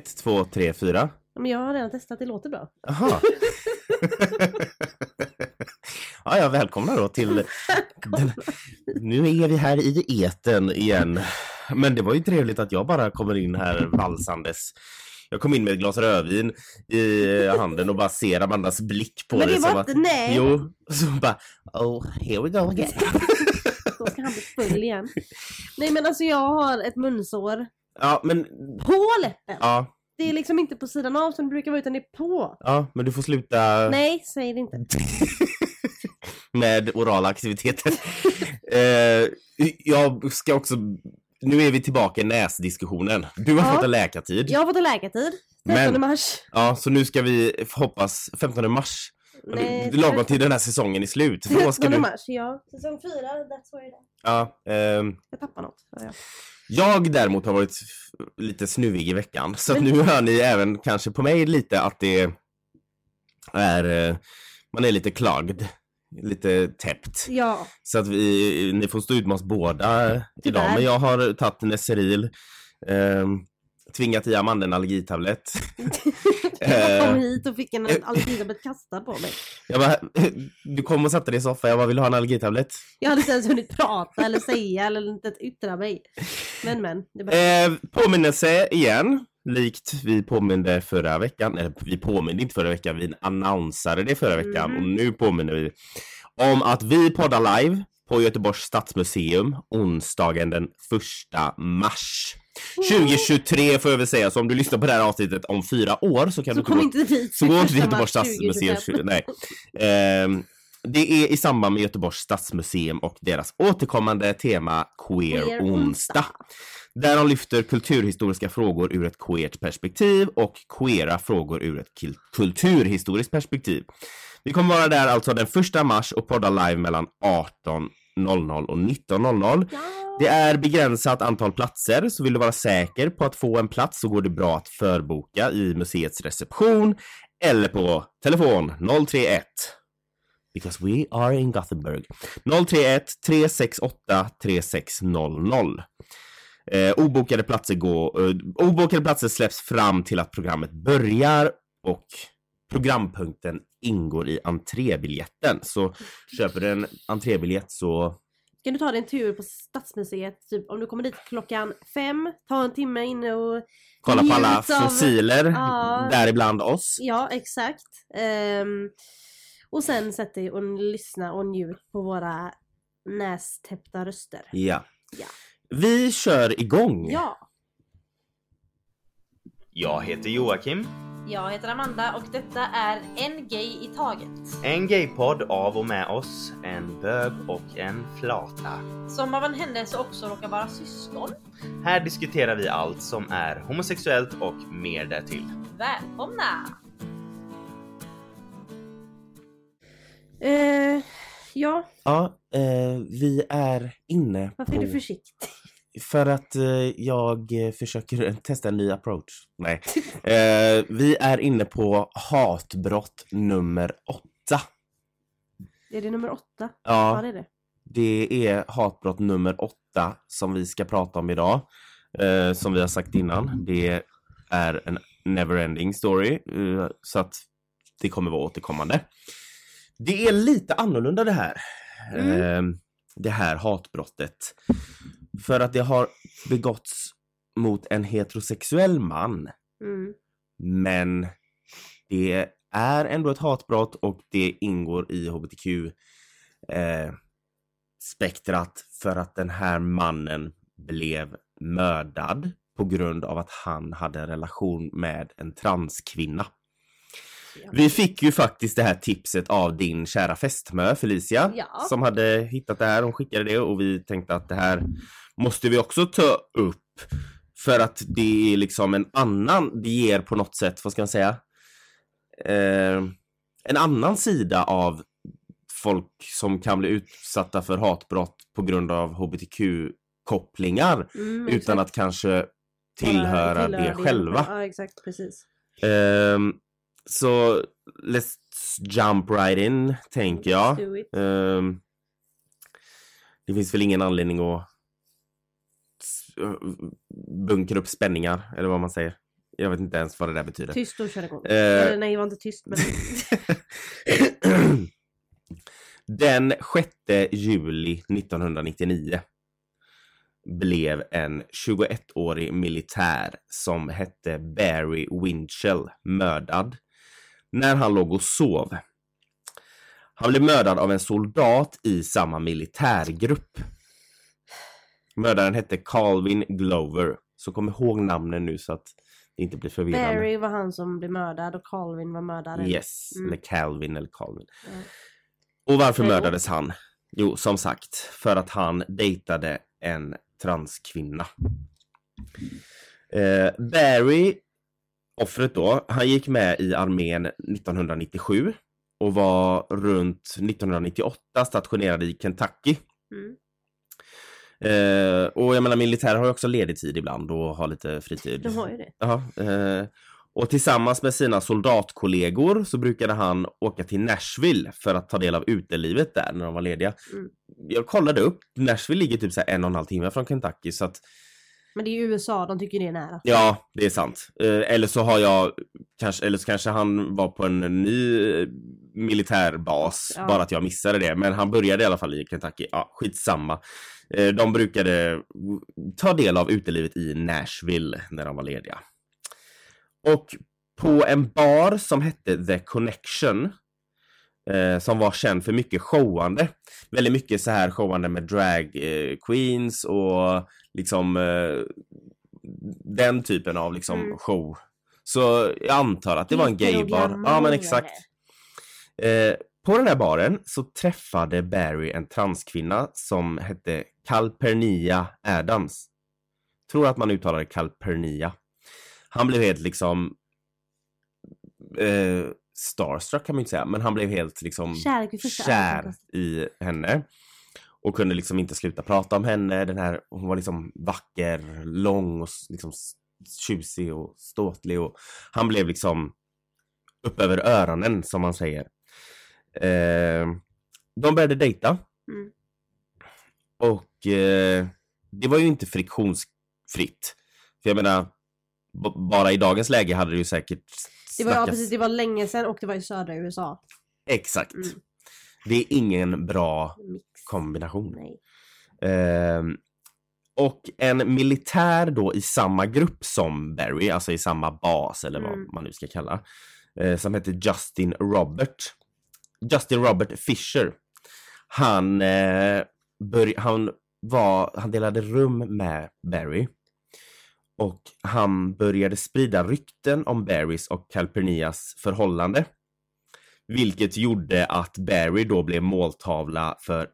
Ett, två, tre, fyra. Men jag har redan testat, det låter bra. Jaha. ja, ja, välkomna då till... Den... Nu är vi här i eten igen. Men det var ju trevligt att jag bara kommer in här valsandes. Jag kom in med ett glas rödvin i handen och bara ser Amandas blick på Men det som var att- inte, nej. Jo, så bara oh, here we go again. Då ska han bli full igen. Nej men alltså jag har ett munsår Ja, men på läppen. ja, Det är liksom inte på sidan av som det brukar vara utan det är på. ja, men du får sluta Nej, säg det inte. med orala aktiviteter. eh, jag ska också, nu är vi tillbaka i näsdiskussionen. Du har Ja. fått en läkartid. Jag har fått en läkartid. 15 Men- mars. Ja, så nu ska vi hoppas 15 mars. Nej, Lagom till den här säsongen är slut. För då ska 13 du... mars, ja. Säsong 4, that's where it is. Ja, ehm, Jag tappar något. sa jag. däremot har varit lite snuvig i veckan. Så att nu hör ni även kanske på mig lite att det är, eh, man är lite klagd. Lite täppt. Ja. Så att vi, ni får stå ut med oss båda idag. Men jag har tagit Neseril. Eh, tvingat i Amanda en allergitablett. Jag kom Eh. hit och fick en allergitablett kastad på mig. Jag bara, du kom och satte dig i soffan. Jag bara, vill du ha en allergitablett? Jag hade inte ens hunnit prata eller säga eller inte yttra mig. Men men. Det var... Eh, påminnelse igen. Likt vi påminde förra veckan. Eller vi påminde inte förra veckan. Vi annonsade det förra veckan. Mhm. Och nu påminner vi om att vi poddar live på Göteborgs stadsmuseum onsdagen den 1 mars. 2023 får jag väl säga, så om du lyssnar på det här avsnittet om fyra år så kan Så du kom gå- inte dit. så gå inte till första Göteborgs stadsmuseum. 2025. Nej. Ehm, det är i samband med Göteborgs stadsmuseum och deras återkommande tema Queer, Queer onsdag. Där de lyfter kulturhistoriska frågor ur ett queert perspektiv och queera frågor ur ett kul- kulturhistoriskt perspektiv. Vi kommer vara där alltså den 1 mars och podda live mellan 18.00 och 19.00. Ja. Det är begränsat antal platser, så vill du vara säker på att få en plats så går det bra att förboka i museets reception eller på telefon 031 Because we are in Gothenburg. 031 368 3600. Eh, obokade, platser går, eh, obokade platser släpps fram till att programmet börjar och programpunkten ingår i entrébiljetten. Så köper du en entrébiljett så Kan du ta dig en tur på Stadsmuseet, typ om du kommer dit klockan fem, ta en timme inne och kolla på alla av- fossiler, Ja. däribland oss. Ja, exakt. Ehm, och sen sätt dig och lyssna och njut på våra nästäppta röster. Ja. Ja. Vi kör igång. Ja, Jag heter Joakim. Jag heter Amanda och detta är En Gay i Taget. En gaypodd av och med oss, en bög och en flata. Som av en händelse också råkar vara syskon. Här diskuterar vi allt som är homosexuellt och mer därtill. Välkomna! Eh, ja, Ja, eh, vi är inne varför på... är du försiktig? För att eh, jag eh, försöker testa en ny approach. Nej. Eh, vi är inne på hatbrott nummer åtta. Är det nummer åtta? Ja, Ja, det är det. det är hatbrott nummer åtta som vi ska prata om idag. Eh, som vi har sagt innan. Det är en neverending story. Eh, så att det kommer vara återkommande. Det är lite annorlunda det här. Mm. Eh, det här hatbrottet. För att det har begåtts mot en heterosexuell man. Mm. Men det är ändå ett hatbrott och det ingår i hbtq eh, spektrat för att den här mannen blev mördad på grund av att han hade en relation med en transkvinna. Ja. Vi fick ju faktiskt det här tipset av din kära fästmö Felicia Ja. som hade hittat det här. Hon skickade det och vi tänkte att det här måste vi också ta upp. För att det är liksom en annan, det ger på något sätt, vad ska man säga? Eh, en annan sida av folk som kan bli utsatta för hatbrott på grund av hbtq-kopplingar Mm, utan exakt. att kanske tillhöra Tillhöra det själva. Ja, exakt. Precis. Ehm, så let's jump right in, tänker jag. Ehm, det finns väl ingen anledning att bunkra upp spänningar, eller vad man säger. Jag vet inte ens vad det där betyder. Tyst och kör igång. Eh. Eller nej, var inte tyst men... Den 6 juli 1999 blev en 21-årig militär som hette Barry Winchell mördad när han låg och sov. Han blev mördad av en soldat i samma militärgrupp. Mördaren hette Calvin Glover. Så kom ihåg namnen nu så att det inte blir förvirrande. Barry var han som blev mördad och Calvin var mördaren. Yes, Mm. eller Calvin eller Calvin. Ja. Och varför Jo. mördades han? Jo, som sagt, för att han dejtade en transkvinna. Eh, Barry, offret då, han gick med i armén 1997 och var runt 1998 stationerad i Kentucky. Mm. Eh, och jag menar militärer har ju också ledig tid ibland och har lite fritid. De har ju det. Ja, eh, och tillsammans med sina soldatkollegor så brukade han åka till Nashville för att ta del av utelivet där när de var lediga. Mm. Jag kollade upp, Nashville ligger typ så en och en halv timme från Kentucky så att Men det är ju USA, de tycker det är nära. ja, det är sant. Eh, eller så har jag kanske, eller så kanske han var på en ny eh, militärbas, Ja. bara att jag missade det. Men han började i alla fall i Kentucky. Ja, skitsamma. Eh, de brukade ta del av utelivet i Nashville när de var lediga. Och på en bar som hette The Connection eh, som var känd för mycket showande. Väldigt mycket så här showande med drag eh, queens och liksom den typen av liksom Mm. show. Så jag antar att det var en gaybar. Ja men exakt. Eh, på den här baren så träffade Barry en transkvinna som hette Calpernia Adams. Tror att man uttalar det Calpernia. Han blev helt liksom eh, starstruck kan man inte säga, men han blev helt liksom kär ögonkastet. i henne. Och kunde liksom inte sluta prata om henne. Den här, hon var liksom vacker, lång och liksom tjusig och ståtlig och han blev liksom upp över öronen som man säger. Eh, de började dejta. Mm. Och eh, det var ju inte friktionsfritt. För jag menar, bara i dagens läge hade det ju säkert Det var, ja, precis, det var länge sedan och det var i södra USA. Exakt. Mm. Det är ingen bra kombination. Ehm, och en militär då i samma grupp som Barry, alltså i samma bas eller Mm. vad man nu ska kalla, eh, som heter Justin Robert. Justin Robert Fisher. Han, eh, börj- han, var, han delade rum med Barry. Och han började sprida rykten om Barrys och Calpernias förhållande. Vilket gjorde att Barry då blev måltavla för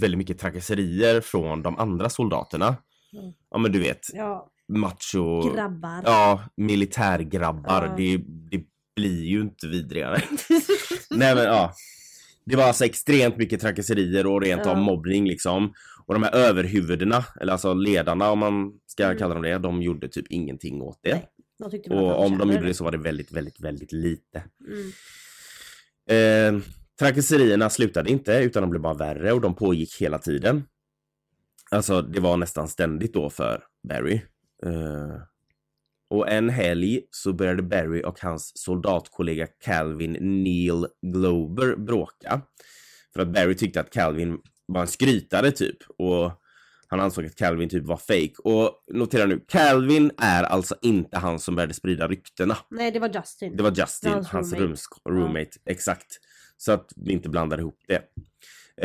väldigt mycket trakasserier från de andra soldaterna. Mm. Ja men du vet, Ja, macho... grabbar. Ja, militärgrabbar. Ja. Det, det blir ju inte vidrigare. Nej men ja. Det var alltså extremt mycket trakasserier och rent av Ja. mobbning liksom. Och de här överhuvudena, eller alltså ledarna om man ska Mm. kalla dem det, de gjorde typ ingenting åt det. Nej, de och om de gjorde det så var det väldigt, väldigt, väldigt lite. Mm. Eh, trakasserierna slutade inte utan de blev bara värre och de pågick hela tiden. Alltså det var nästan ständigt då för Barry. Eh, och en helg så började Barry och hans soldatkollega Calvin Neil Glober bråka. För att Barry tyckte att Calvin var en skrytare typ och han ansåg att Calvin typ var fake. Och notera nu, Calvin är alltså inte han som började sprida ryktena. Nej, det var Justin. Det var Justin, Hans hans, roommate. roommate. Exakt. Så att vi inte blandar ihop det.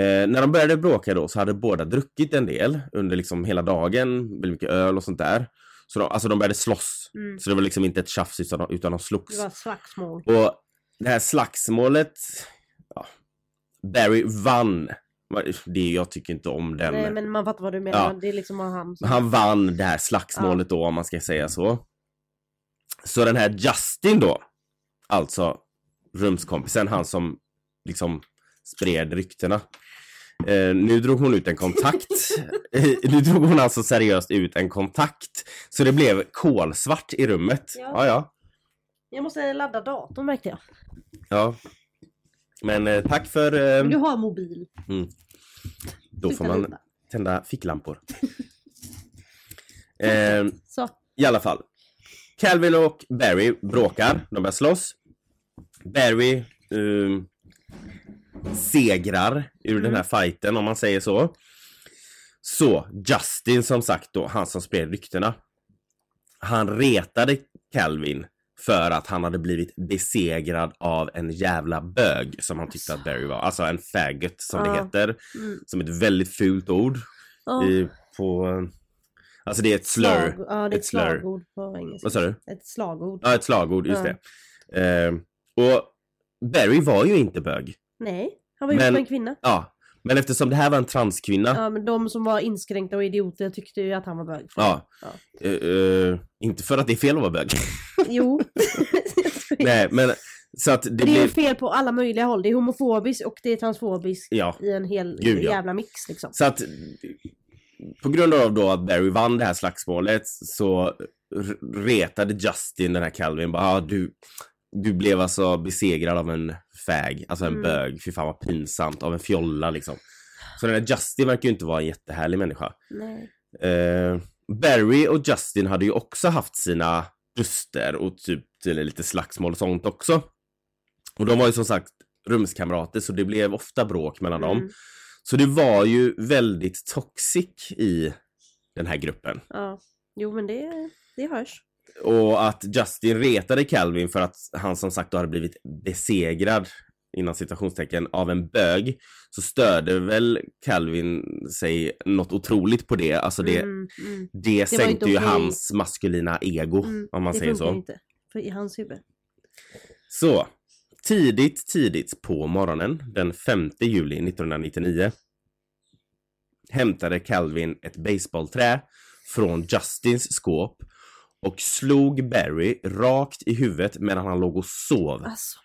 Eh, när de började bråka då så hade båda druckit en del under liksom hela dagen. Väldigt mycket öl och sånt där. Så de, alltså de började slåss. Mm. Så det var liksom inte ett tjafs utan de, utan de slogs. Det var slagsmål. Och det här slagsmålet, ja, Barry vann. Det, jag tycker inte om den. Nej, men man fattar vad du menar. Ja. Det är liksom han som... Han vann det här slagsmålet då om man ska säga så. Så den här Justin då, alltså rumskompisen, han som liksom spred ryktena. Eh, nu drog hon ut en kontakt. Eh, nu drog hon alltså seriöst ut en kontakt. Så det blev kolsvart i rummet. Ja. Ja, ja. Jag måste ladda datorn märkte jag. ja. Men eh, tack för... Eh, Men du har mobil. då får man tända ficklampor. eh, Så. I alla fall. Calvin och Barry bråkar, de börjar slåss. Barry ehm, segrar ur den här fighten om man säger så. Så Justin som sagt då, han som spred ryktena. Han retade Calvin för att han hade blivit besegrad av en jävla bög som han tyckte att Barry var. Alltså en faggot som det Ja. heter. Mm. Som ett väldigt fult ord. Ja. I, på, alltså det är ett slur. Ja, det är Ett ett slagord på engelska. Vad sa du? Ett slagord. Ja, ett slagord, just Ja. det. Ehm, och Barry var ju inte bög. Nej, han var Men- med en kvinna. Ja, men eftersom det här var en transkvinna. Ja, men de som var inskränkta och idioter tyckte ju att han var bög. Ja. Ja. Eh, eh, inte för att det är fel att vara bög. Jo. Nej, men så att det, det är ju fel på alla möjliga håll. Det är homofobiskt och det är transfobiskt Ja, i en hel Gud, ja. jävla mix liksom. så att på grund av då att Barry vann det här slagsmålet så retade Justin den här Calvin bara ah, du, du blev alltså besegrad av en fag, alltså en Mm. bög, fy fan vad pinsamt, av en fjolla liksom. Så den här Justin verkar ju inte vara en jättehärlig människa. Eh, Barry och Justin hade ju också haft sina duster och typ lite slagsmål och sånt också. Och de var ju som sagt rumskamrater så det blev ofta bråk mellan dem. Mm. Så det var ju väldigt toxic i den här gruppen. Ja. Jo men det, det hörs. Och att Justin retade Calvin för att han som sagt då hade blivit besegrad inom citationstecken av en bög så störde väl Calvin sig något otroligt på det. Alltså det, Mm, mm, det, var sänkte ju hans maskulina ego mm. om man det säger så. inte. För i hans huvud. Så, tidigt, tidigt på morgonen den 5 juli 1999 hämtade Calvin ett baseballträ från Justins skåp och slog Barry rakt i huvudet medan han låg och sov Alltså,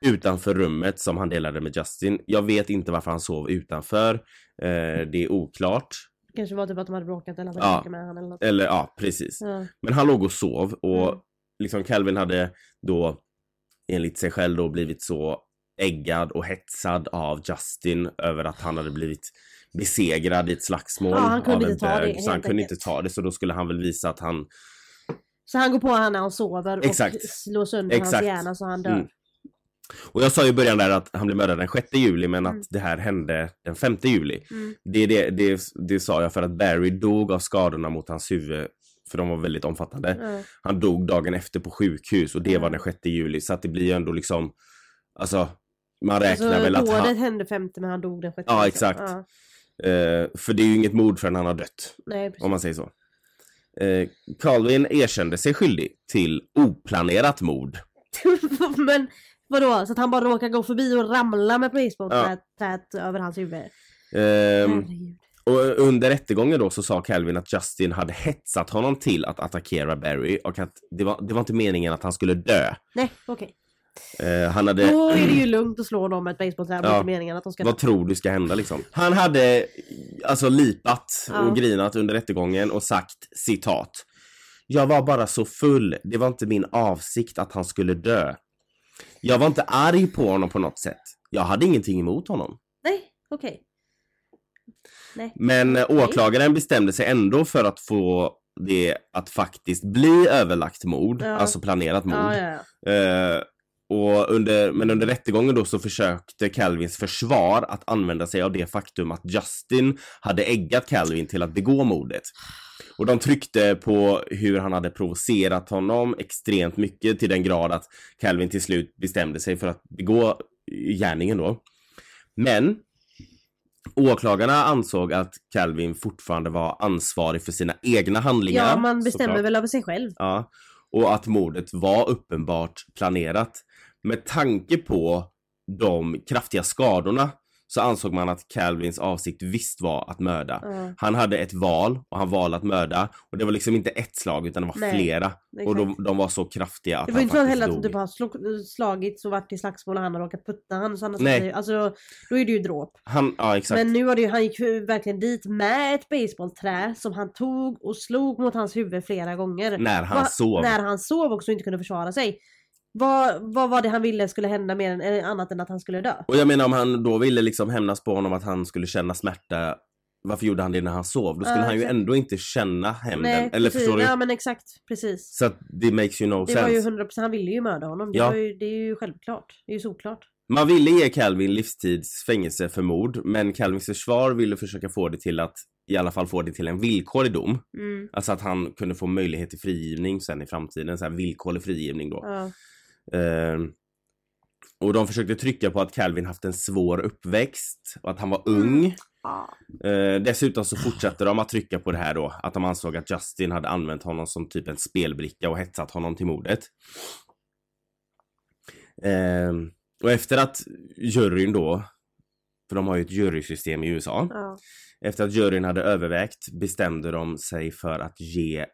utanför rummet som han delade med Justin. Jag vet inte varför han sov utanför. Eh, det är oklart. det kanske var typ att de hade bråkat eller att Ja. han bråkade med han eller något. Eller ja, precis. Ja. Men han låg och sov och Mm. liksom Calvin hade då enligt sig själv då blivit så äggad och hetsad av Justin över att han hade blivit besegrad i ett slagsmål Ja, han kunde inte ta det. Så han kunde inte ta det så då skulle han väl visa att han Så han går på han när han sover och Exakt. slår sönder Exakt. hans hjärna så han dör. Mm. Och jag sa ju i början där att han blev mördad den 6 juli men Mm. att det här hände den 5 juli. Mm. Det, det, det, det sa jag för att Barry dog av skadorna mot hans huvud för de var väldigt omfattande. Ja. Han dog dagen efter på sjukhus och det var den 6 juli så att det blir ju ändå liksom Alltså man räknar Alltså, väl att han, hände femte men han dog den sjätte. Ja, liksom. exakt. Ja. eh, För det är ju inget mord förrän han har dött Nej, om man säger så. Eh, Calvin erkände sig skyldig till oplanerat mord. men vadå? Så att han bara råkar gå förbi och ramla med basebollträet över hans huvud? Herregud. och under rättegången då så sa Calvin att Justin hade hetsat honom till att attackera Barry och att det var, det var inte meningen att han skulle dö. Nej, okej. Eh, han hade... Då är det ju lugnt att slå dem med ett basebollträ. Ja. inte meningen att de ska Vad tror du ska hända liksom? Han hade alltså lipat Ja. och grinat under rättegången och sagt citat. Jag var bara så full. Det var inte min avsikt att han skulle dö. Jag var inte arg på honom på något sätt. Jag hade ingenting emot honom. Nej, okej. Nej. Men eh, Okej. åklagaren bestämde sig ändå för att få det att faktiskt bli överlagt mord, Ja. alltså planerat mord. Ja, ja, ja. Eh, och under, men under rättegången då så försökte Calvins försvar att använda sig av det faktum att Justin hade äggat Calvin till att begå mordet. Och de tryckte på hur han hade provocerat honom extremt mycket till den grad att Calvin till slut bestämde sig för att begå gärningen då. Men åklagarna ansåg att Calvin fortfarande var ansvarig för sina egna handlingar. ja, man bestämmer såklart. väl över sig själv. Ja, och att mordet var uppenbart planerat. Med tanke på de kraftiga skadorna så ansåg man att Calvins avsikt visst var att mörda. Ja, Han hade ett val och han valde att mörda och det var liksom inte ett slag utan det var Nej, flera. exakt. Och de, de var så kraftiga att Det var ju han inte så faktiskt heller att du bara slog, slagits och varit i slagsmål och han har råkat putta han. Så han har Nej. Alltså, då är det ju dråp. Han, ja exakt. Men nu var det ju, han gick verkligen dit med ett basebollträ som han tog och slog mot hans huvud flera gånger. När han Va- sov. När han sov också och inte kunde försvara sig. Vad, vad var det han ville skulle hända mer än, eh, annat än att han skulle dö? Och jag menar om han då ville liksom hämnas på honom att han skulle känna smärta varför gjorde han det när han sov? Då skulle Ja, han ju exakt. ändå inte känna hämnden. Nej, Eller precis. förstår du? Ja men exakt, precis. Så att det makes you no Det sense. var ju 100%, han ville ju mörda honom. Det, Ja. var ju, det är ju självklart. Det är ju såklart. Man ville ge Calvin livstids fängelse för mord, men Calvins försvar ville försöka få det till att i alla fall få det till en villkorlig dom. Mm. Alltså att han kunde få möjlighet till frigivning sen i framtiden, så här villkorlig frigivning då. Ja. Ehm, och de försökte trycka på att Calvin haft en svår uppväxt och att han var ung. Ja. Eh, dessutom så fortsatte de att trycka på det här då, att de ansåg att Justin hade använt honom som typ en spelbricka och hetsat honom till mordet. Ehm, och efter att juryn då, för de har ju ett jurysystem i USA, Ja. efter att juryn hade övervägt bestämde de sig för att ge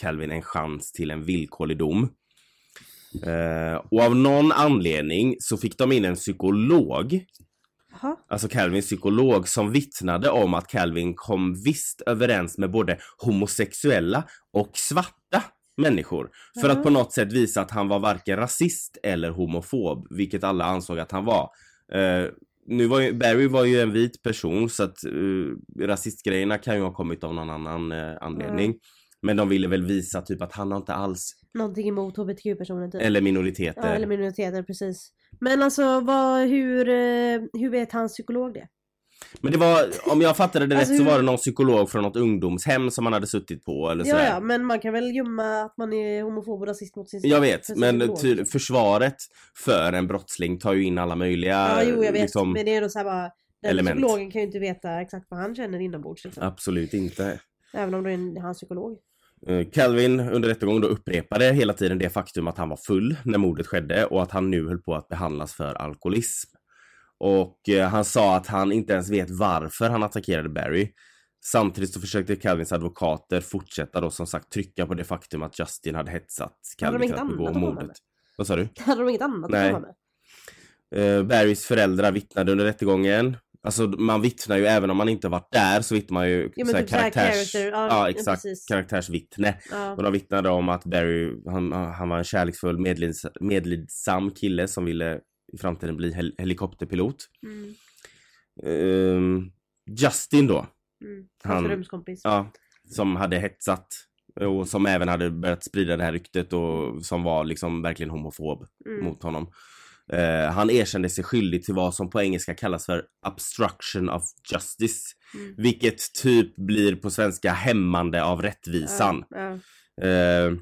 Calvin en chans till en villkorlig dom. Eh, och av någon anledning så fick de in en psykolog Jaha. alltså Calvins psykolog, som vittnade om att Calvin kom visst överens med både homosexuella och svarta människor. För att Mhm. på något sätt visa att han var varken rasist eller homofob, vilket alla ansåg att han var. Eh, nu var ju, Barry var ju en vit person så att uh, rasistgrejerna kan ju ha kommit av någon annan eh, anledning. Men de ville väl visa typ att han har inte alls, Någonting emot hbtq-personer typ. eller minoriteter. Ja, eller minoriteter, precis. Men alltså vad, hur, eh, hur vet hans psykolog det? Men det var, om jag fattade det Alltså, rätt så var det någon psykolog från något ungdomshem som han hade suttit på eller Ja, sådär. ja, men man kan väl gömma att man är homofob och rasist mot sin Jag vet, för men ty- försvaret för en brottsling tar ju in alla möjliga Ja, jo, jag vet. liksom, Men det är ändå så här bara, den element. psykologen kan ju inte veta exakt vad han känner inombords. Liksom. Absolut inte. Även om det är en, hans psykolog. Eh, Calvin under rättegången då upprepade hela tiden det faktum att han var full när mordet skedde och att han nu höll på att behandlas för alkoholism. Och eh, han sa att han inte ens vet varför han attackerade Barry. Samtidigt så försökte Calvins advokater fortsätta då som sagt trycka på det faktum att Justin hade hetsat Calvin till att begå mordet. Vad sa du? Hade de inget annat Nej. att komma med? Eh, Barrys föräldrar vittnade under rättegången. Alltså man vittnar ju även om man inte varit där så vittnar man ju Ja, men så här typ här karaktärs... character, ja, ja ja, exakt, precis. karaktärsvittne. Ja. Och de vittnade om att Barry, han, han var en kärleksfull medlids, medlidsam kille som ville i framtiden bli hel helikopterpilot. Mm. Ehm, Justin då, Mm. Han- Hans rumskompis. ja, som hade hetsat och som även hade börjat sprida det här ryktet och som var liksom verkligen homofob Mm. mot honom. Eh, han erkände sig skyldig till vad som på engelska kallas för obstruction of justice. Mm. Vilket typ blir på svenska hämmande av rättvisan. Ja, Eh,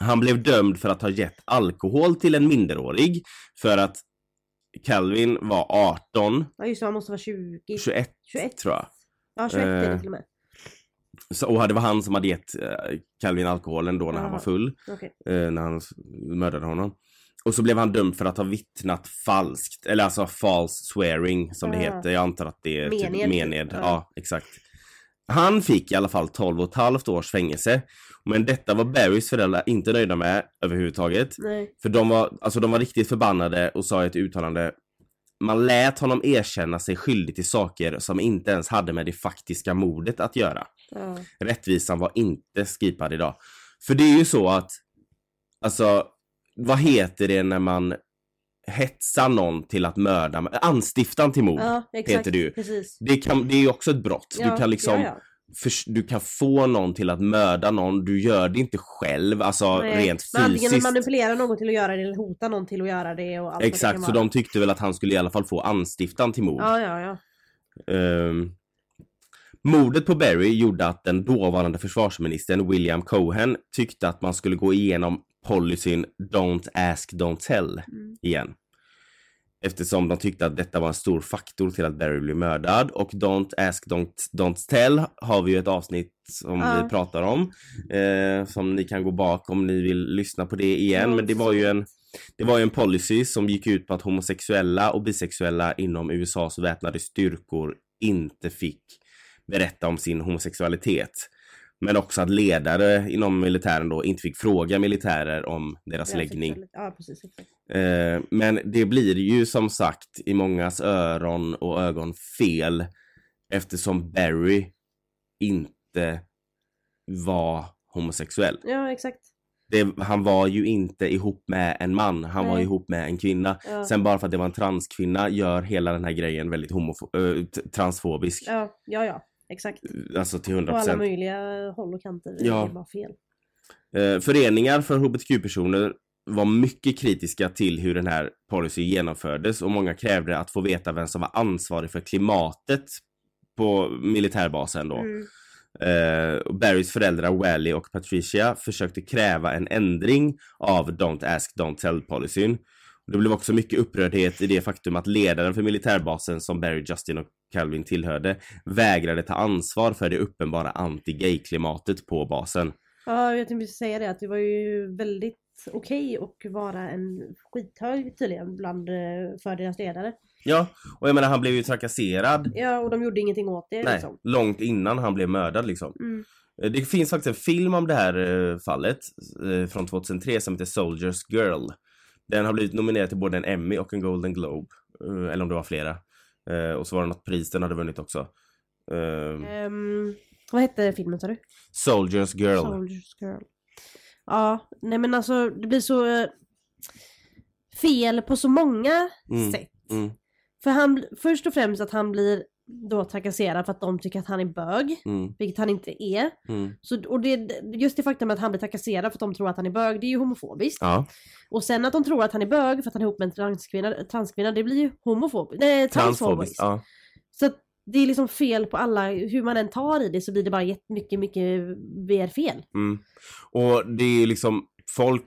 han blev dömd för att ha gett alkohol till en minderårig för att Calvin var 18, ja, just det, han måste vara 20. 21 21. tror jag. Ja, 21 är det Eh. till och med. Så, och det var han som hade gett eh, Calvin alkoholen då när han Ja. var full, Okej. eh, när han mördade honom. Och så blev han dömd för att ha vittnat falskt, eller alltså false swearing som det Ja. heter. Jag antar att det är Mened, typ typ. mened. Ja. Ja. exakt. Han fick i alla fall 12 och ett halvt års fängelse. Men detta var Barrys föräldrar inte nöjda med överhuvudtaget. Nej. För de var, alltså de var riktigt förbannade och sa i ett uttalande man lät honom erkänna sig skyldig till saker som inte ens hade med det faktiska mordet att göra. Ja. Rättvisan var inte skipad idag. För det är ju så att, alltså, vad heter det när man hetsar någon till att mörda, anstiftan till mord. ja, exakt. heter det ju. Precis. Det, kan, det är ju också ett brott. Ja, du kan liksom, ja, förs- du kan få någon till att mörda någon, du gör det inte själv, alltså Nej, rent men Antingen fysiskt. manipulera någon till att göra det eller hota någon till att göra det och allt Exakt, så de tyckte väl att han skulle i alla fall få anstiftan till mord. Ja, ja, ja. Ehm, mordet på Barry gjorde att den dåvarande försvarsministern William Cohen tyckte att man skulle gå igenom policyn Don't ask, don't tell Mm. igen. Eftersom de tyckte att detta var en stor faktor till att Barry blev mördad och Don't ask, don't, don't tell har vi ju ett avsnitt som Ja. vi pratar om. Eh, som ni kan gå bak om ni vill lyssna på det igen. Men det var ju en det var ju en policy som gick ut på att homosexuella och bisexuella inom USAs väpnade styrkor inte fick berätta om sin homosexualitet. Men också att ledare inom militären då inte fick fråga militärer om deras Ja, läggning. Ja, precis. Eh, men det blir ju som sagt i mångas öron och ögon fel eftersom Barry inte var homosexuell. Ja, exakt. det, han var ju inte ihop med en man, han var Nej. ihop med en kvinna. Ja. Sen bara för att det var en transkvinna gör hela den här grejen väldigt homofo- äh, t- transfobisk. Ja, ja, ja. Exakt. Alltså till På 100%. alla möjliga håll och kanter. Ja. Det fel. Eh, föreningar för hbtq-personer var mycket kritiska till hur den här policy genomfördes och många krävde att få veta vem som var ansvarig för klimatet på militärbasen då. Mm. Eh, Barrys föräldrar Wally och Patricia försökte kräva en ändring av Don't Ask Don't Tell-policyn. Och Det blev också mycket upprördhet i det faktum att ledaren för militärbasen som Barry, Justin och Calvin tillhörde vägrade ta ansvar för det uppenbara anti-gay-klimatet på basen. Ja, jag tänkte precis säga det att det var ju väldigt okej att vara en skithög tydligen bland, eh, för deras ledare. Ja, och jag menar han blev ju trakasserad Ja, och de gjorde ingenting åt det nej, liksom. långt innan han blev mördad liksom. Mm. Eh, Det finns faktiskt en film om det här eh, fallet från 2003 som heter Soldiers Girl. Den har blivit nominerad till både en Emmy och en Golden Globe. Eh, eller om det var flera. Eh, och så var det något pris den hade vunnit också. Ehm, vad hette filmen sa du? Soldiers Girl. Soldiers Girl. Ja, nej men alltså det blir så eh, fel på så många Mm, sätt. Mm, För han, först och främst att han blir då trakasserad för att de tycker att han är bög, mm, vilket han inte är. mm. Så, och det, just det faktum att han blir trakasserad för att de tror att han är bög, det är ju homofobiskt. Ja, Och sen att de tror att han är bög för att han är ihop med en transkvinna, transkvinna det blir ju homofobiskt. Nej, transfobiskt. Ja. Så det är liksom fel på alla, hur man än tar i det så blir det bara jättemycket, mycket mer fel. Mm. Och det är ju liksom folk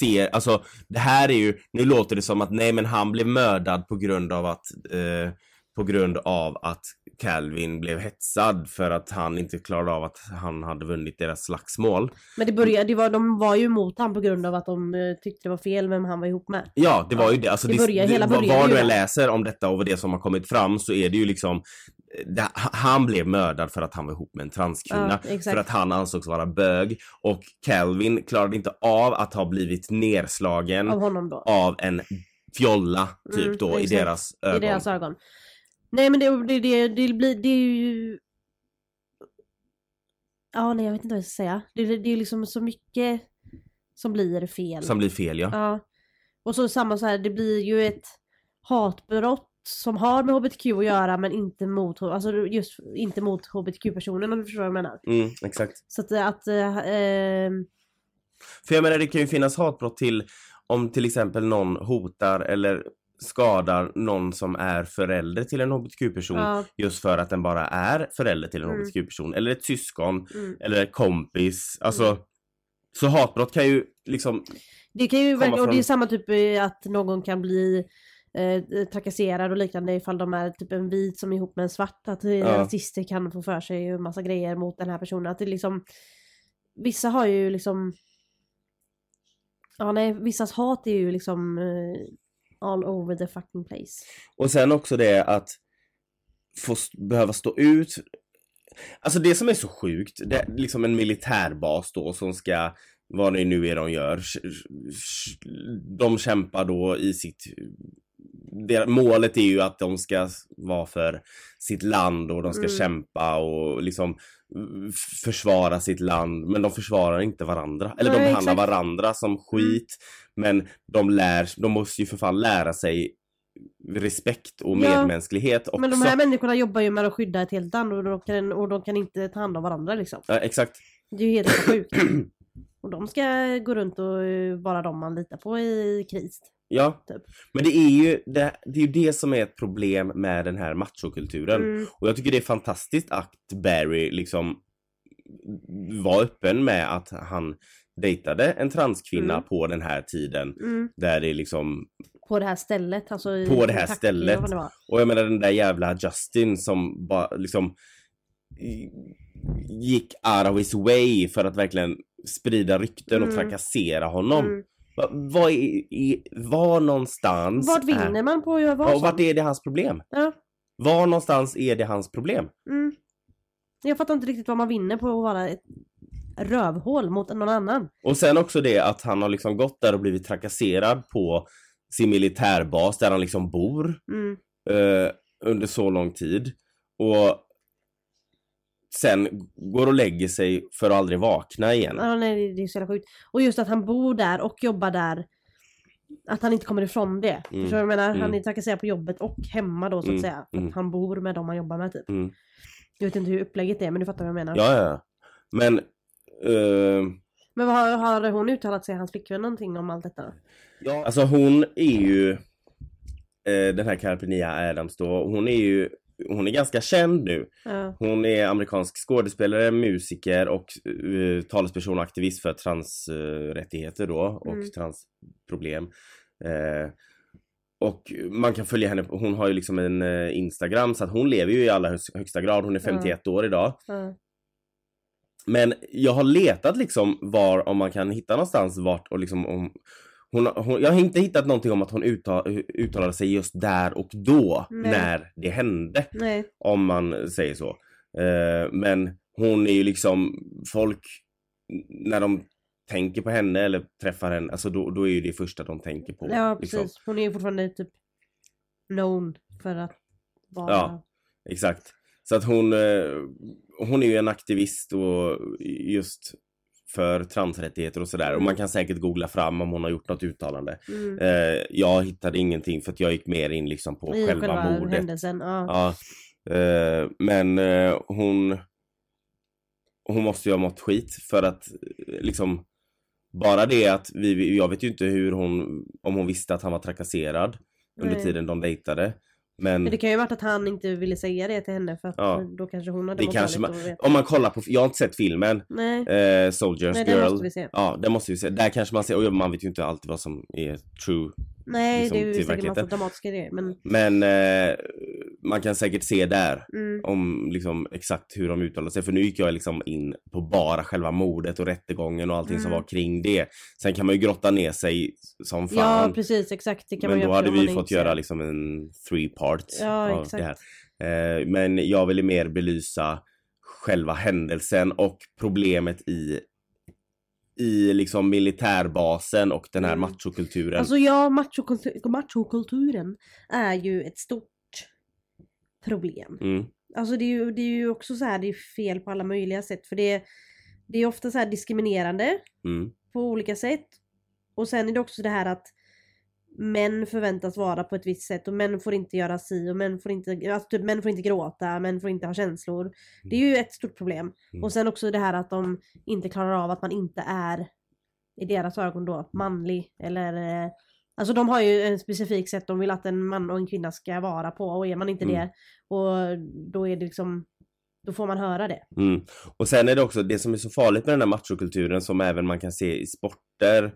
ser, alltså det här är ju, nu låter det som att nej men han blev mördad på grund av att eh, på grund av att Calvin blev hetsad för att han inte klarade av att han hade vunnit deras slagsmål. Men det började, det var, de var ju emot han på grund av att de eh, tyckte det var fel vem han var ihop med. Ja, det var ju det. Alltså, Det börjar- hela vad, började vad ju du än läser om detta och det som har kommit fram så är det ju liksom eh, det, han blev mördad för att han var ihop med en transkvinna. Ja, för att han ansågs vara bög. Och Calvin klarade inte av att ha blivit nerslagen Av av en fjolla typ Mm, då i exakt. deras ögon. I deras ögon. Nej men det, det, det, det blir, det är ju... Ja nej jag vet inte vad jag ska säga. Det, det, det är liksom så mycket som blir fel. Som blir fel ja. Ja. Och så samma så här, det blir ju ett hatbrott som har med HBTQ att göra men inte mot, alltså just inte mot HBTQ-personer om du förstår vad jag menar. Mm, exakt. Så att, att eh, eh, För jag menar det kan ju finnas hatbrott till om till exempel någon hotar eller skadar någon som är förälder till en hbtq-person ja, just för att den bara är förälder till en Mm. hbtq-person eller ett syskon mm. eller kompis. Alltså Mm. så hatbrott kan ju liksom Det kan ju verkligen, och det är samma typ att någon kan bli eh, trakasserad och liknande ifall de är typ en vit som är ihop med en svart. Att eh, Ja. rasister kan få för sig en massa grejer mot den här personen. Att det liksom, vissa har ju liksom, ja nej, vissas hat är ju liksom eh, all over the fucking place. Och sen också det att få behöva stå ut. Alltså det som är så sjukt, det är liksom en militärbas då som ska, vad det nu är de gör, de kämpar då i sitt det, målet är ju att de ska vara för sitt land och de ska Mm. kämpa och liksom försvara sitt land men de försvarar inte varandra. Eller de Nej, behandlar exakt. varandra som skit men de lär, de måste ju för fan lära sig respekt och Ja, medmänsklighet också. Men de här människorna jobbar ju med att skydda ett helt land och de kan, och de kan inte ta hand om varandra liksom. Ja, exakt. Det är ju helt sjukt. Och de ska gå runt och eh, vara de man litar på i kris. Ja, Typ. men det är ju det, det är ju det som är ett problem med den här machokulturen. Mm, Och jag tycker det är fantastiskt att Barry liksom var öppen med att han dejtade en transkvinna Mm. på den här tiden. mm. Där det liksom, På det här stället. Alltså i På det här stället. det och jag menar den där jävla Justin som bara liksom gick out of his way för att verkligen sprida rykten och Mm. trakassera honom. Va- Vad är, var någonstans Vart vinner är, man på att göra vad och vart är det hans problem? Ja. Var någonstans är det hans problem? Mm. Jag fattar inte riktigt vad man vinner på att vara ett rövhål mot någon annan. Och sen också det att han har liksom gått där och blivit trakasserad på sin militärbas där han liksom bor Mm. eh, under så lång tid. Och sen går och lägger sig för att aldrig vakna igen. Ja, nej, det- är så jävla sjukt. Och just att han bor där och jobbar där. Att han inte kommer ifrån det. Mm. Förstår du vad jag menar? Han Mm. är trakasserad på jobbet och hemma då så att Mm. säga. För Mm. att han bor med dem han jobbar med typ. Mm. Jag vet inte hur upplägget är men du fattar vad jag menar. Ja, ja. Men eh, Men vad har, har hon uttalat sig, hans flickvän någonting om allt detta? Ja, alltså hon är ju eh, den här Carpenia Adams då, hon är ju hon är ganska känd nu. Ja. Hon är amerikansk skådespelare, musiker och uh, talesperson och aktivist för transrättigheter då och Mm. transproblem. Eh, och man kan följa henne, hon har ju liksom en eh, Instagram så att hon lever ju i allra högst- högsta grad. Hon är 51 år idag. Ja. Men jag har letat liksom var, om man kan hitta någonstans vart och liksom om hon, hon, jag har inte hittat någonting om att hon uttal, uttalade sig just där och då Nej. när det hände. Nej. Om man säger så. Eh, men hon är ju liksom folk när de tänker på henne eller träffar henne, alltså då, då är ju det första de tänker på. Ja precis. liksom. Hon är ju fortfarande typ known för att vara... Ja. Exakt. Så att hon, eh, hon är ju en aktivist och just för transrättigheter och sådär. Och man kan säkert googla fram om hon har gjort något uttalande. Mm. Eh, jag hittade ingenting för att jag gick mer in liksom på I själva, mordet. händelsen. Ja. Ja. Eh, men eh, hon hon måste ju ha mått skit för att eh, liksom bara det att vi, jag vet ju inte hur hon, om hon visste att han var trakasserad under Nej. tiden de dejtade. Men Men det kan ju ha varit att han inte ville säga det till henne för att Ja. då kanske hon hade Det mått kanske vet. om man kollar på, jag har inte sett filmen, Nej, eh, Soldiers nej Girl. måste vi se. Ja, det måste vi se. Där kanske man ser, och man vet ju inte alltid vad som är true. Nej liksom det är ju till säkert massa dramatiska grejer men Men eh, man kan säkert se där mm, om liksom exakt hur de uttalar sig. För nu gick jag liksom in på bara själva mordet och rättegången och allting som Mm. var kring det. Sen kan man ju grotta ner sig som Ja fan. precis exakt det kan men man då hade vi fått göra liksom en three part Ja, av exakt. det här. Eh, men jag ville mer belysa själva händelsen och problemet i i liksom militärbasen och den här Mm. machokulturen. Alltså ja, machokultur- machokulturen är ju ett stort problem. mm, Alltså det är ju, det är ju också så här, det är fel på alla möjliga sätt för det, det är ofta så här diskriminerande mm, på olika sätt. Och sen är det också det här att män förväntas vara på ett visst sätt och män får inte göra si och män får inte, alltså typ, män får inte gråta, män får inte ha känslor. Det är ju ett stort problem. Mm. Och sen också det här att de inte klarar av att man inte är i deras ögon då manlig eller eh, Alltså de har ju en specifik sätt de vill att en man och en kvinna ska vara på och är man inte Mm. det och då är det liksom Då får man höra det. mm. Och sen är det också det som är så farligt med den här machokulturen som även man kan se i sporter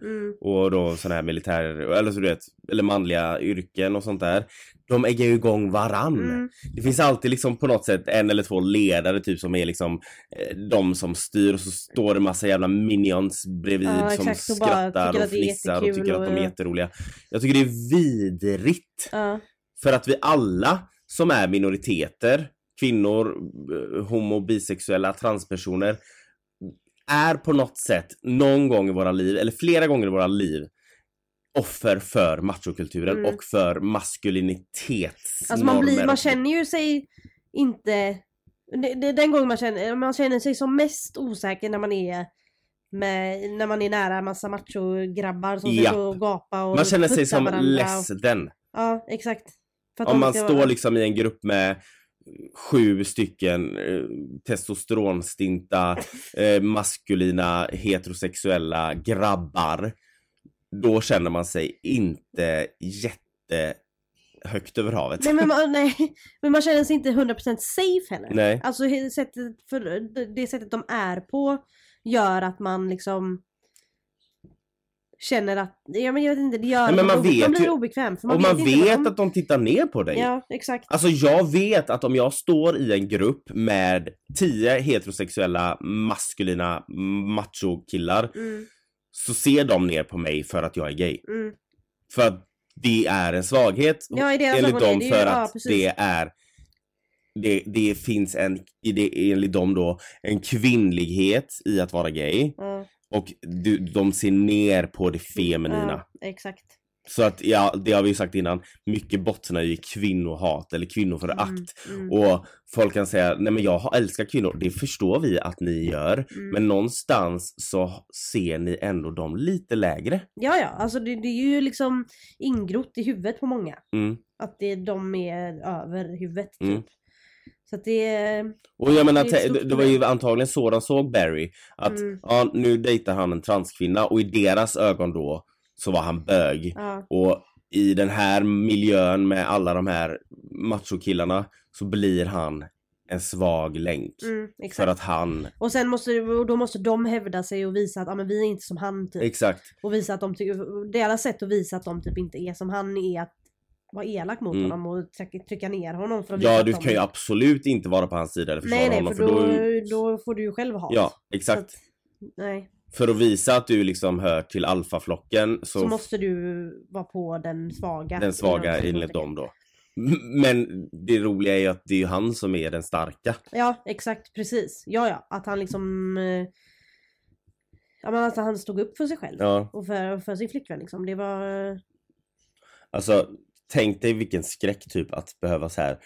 Mm. och då sådana här militär, eller så du vet, eller manliga yrken och sånt där. De äggar ju igång varann. Mm. Det finns alltid liksom på något sätt en eller två ledare typ som är liksom eh, de som styr och så står det massa jävla minions bredvid Ja, som exakt, och skrattar och är fnissar och tycker att de är och- jätteroliga. Jag tycker det är vidrigt. Ja. För att vi alla som är minoriteter, kvinnor, eh, homo, bisexuella, transpersoner är på något sätt någon gång i våra liv, eller flera gånger i våra liv offer för machokulturen Mm. och för maskulinitetsnormer. Alltså man, blir, man känner ju sig inte... Det, det, den gången man känner, man känner sig som mest osäker när man är med, när man är nära en massa macho-grabbar som gå och gapa och Man känner sig som och- ledsen. Ja, exakt. Om man står vara- liksom i en grupp med sju stycken eh, testosteronstinta eh, maskulina heterosexuella grabbar. Då känner man sig inte jätte högt över havet. Nej men, man, nej men man känner sig inte 100% safe heller. Nej. Alltså sättet, för det sättet de är på gör att man liksom känner att, ja men jag vet inte, det gör Nej, men man man, vet man blir ju- obekväm. För man och man vet, inte vet de, att de tittar ner på dig. Ja, exakt. Alltså jag vet att om jag står i en grupp med tio heterosexuella maskulina machokillar Mm, så ser de ner på mig för att jag är gay. mm. För att det är en svaghet Ja, deras enligt dem det ju- för ja, att precis. det är det, det finns en, det, enligt dem då, en kvinnlighet i att vara gay Ja, och du, de ser ner på det feminina. ja, exakt. Så att ja, det har vi ju sagt innan, mycket bottnar ju i kvinnohat eller kvinnoförakt. Mm, mm, Och folk kan säga, nej men jag har- älskar kvinnor, det förstår vi att ni gör. mm. Men någonstans så ser ni ändå dem lite lägre. Ja, ja, alltså det, det är ju liksom ingrott i huvudet på många. Mm. Att det, de är över huvudet typ. Så att det. Och jag menar, Det det, var ju antagligen så de såg Barry. Att Mm. ja, nu dejtar han en transkvinna och i deras ögon då så var han bög. Ja, Och i den här miljön med alla de här machokillarna så blir han en svag länk. mm. För att han, Och sen måste, och då måste de hävda sig och visa att ah, men vi är inte som han typ. exakt. Och visa att de tycker, deras sätt att visa att de typ inte är som han är att vara elak mot Mm. honom och trycka, ner honom för att Ja, du kan ju absolut inte vara på hans sida eller försvara Nej nej honom för då, då får du ju själv ha Ja, exakt. att, nej, För att visa att du liksom hör till alfaflocken så, så måste du vara på den svaga. den svaga enligt dem då. Men det roliga är ju att det är ju han som är den starka. Ja exakt, precis. Ja ja, att han liksom... eh, Ja men att han stod upp för sig själv. Ja, Och för, för sin flickvän liksom. Det var... alltså tänk dig vilken skräck typ att behöva så här.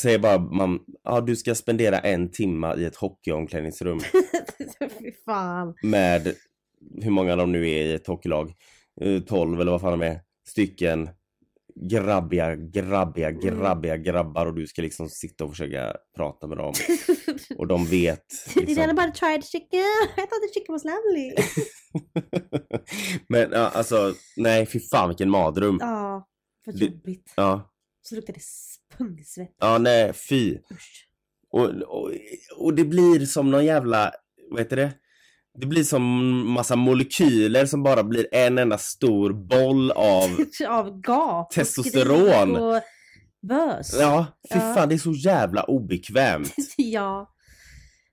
Säg bara man, ja du ska spendera en timma i ett hockeyomklädningsrum Fy fan. med hur många de nu är i ett hockeylag. Eh, 12 eller vad fan de är. Stycken grabbiga, grabbiga, Mm. grabbiga grabbar och du ska liksom sitta och försöka prata med dem. Och de vet. Did Liksom. anybody try the chicken? I thought the chicken was lovely. Men ja, alltså, nej fy fan vilken madrum. Ja, vad jobbigt. Ja, Så luktar det pungsvett. ja nej fy. Usch. Och, och, och det blir som någon jävla, vad heter det? Det blir som massa molekyler som bara blir en enda stor boll av, Av gap. och Testosteron. skrik Och bös. ja fy Ja. fan det är så jävla obekvämt. ja.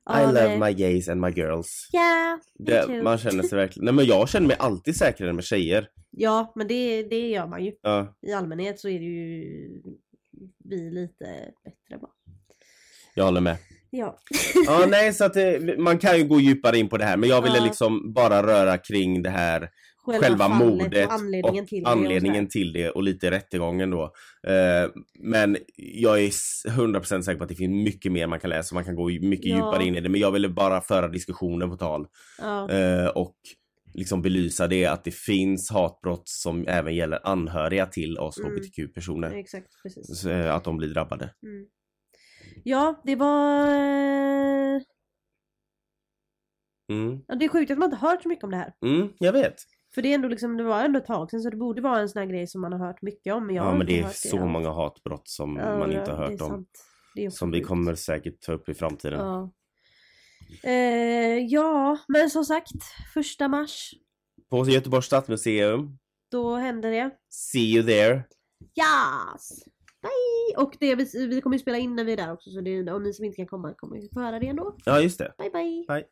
I love nej. my gays and my girls. Me Det, too. man känner sig verkligen, nej men jag känner mig alltid säkrare med tjejer. Ja, men det, det gör man ju. Ja, I allmänhet så är det ju vi lite bättre bara. jag håller med. Ja. Ja nej så att det, man kan ju gå djupare in på det här men jag ville Ja. liksom bara röra kring det här själva fallet mordet och anledningen och till det. och anledningen till det och lite rättegången då. Eh, men jag är s- 100% säker på att det finns mycket mer man kan läsa, man kan gå mycket Ja. djupare in i det. Men jag ville bara föra diskussionen på tal Ja. eh, och liksom belysa det att det finns hatbrott som även gäller anhöriga till oss Mm. hbtq-personer. Exakt, precis. Eh, Att de blir drabbade. Mm. Ja, det var... eh, Mm. Ja, det är sjukt att man inte hört så mycket om det här. Mm, jag vet. För det är ändå liksom, det var ändå ett tag sedan så det borde vara en sån här grej som man har hört mycket om. Jag Ja, men det är så alls. många hatbrott som Ja, man inte har det hört om. Det Som vi kommer säkert ta upp i framtiden. Ja. Eh, ja, men som sagt, första mars, På Göteborgs stadsmuseum. då händer det. See you there. Yes! Bye! Och det, vi, vi kommer ju spela in när vi är där också så det, om ni som inte kan komma kommer få höra det ändå. Ja, just det. Bye bye! Bye.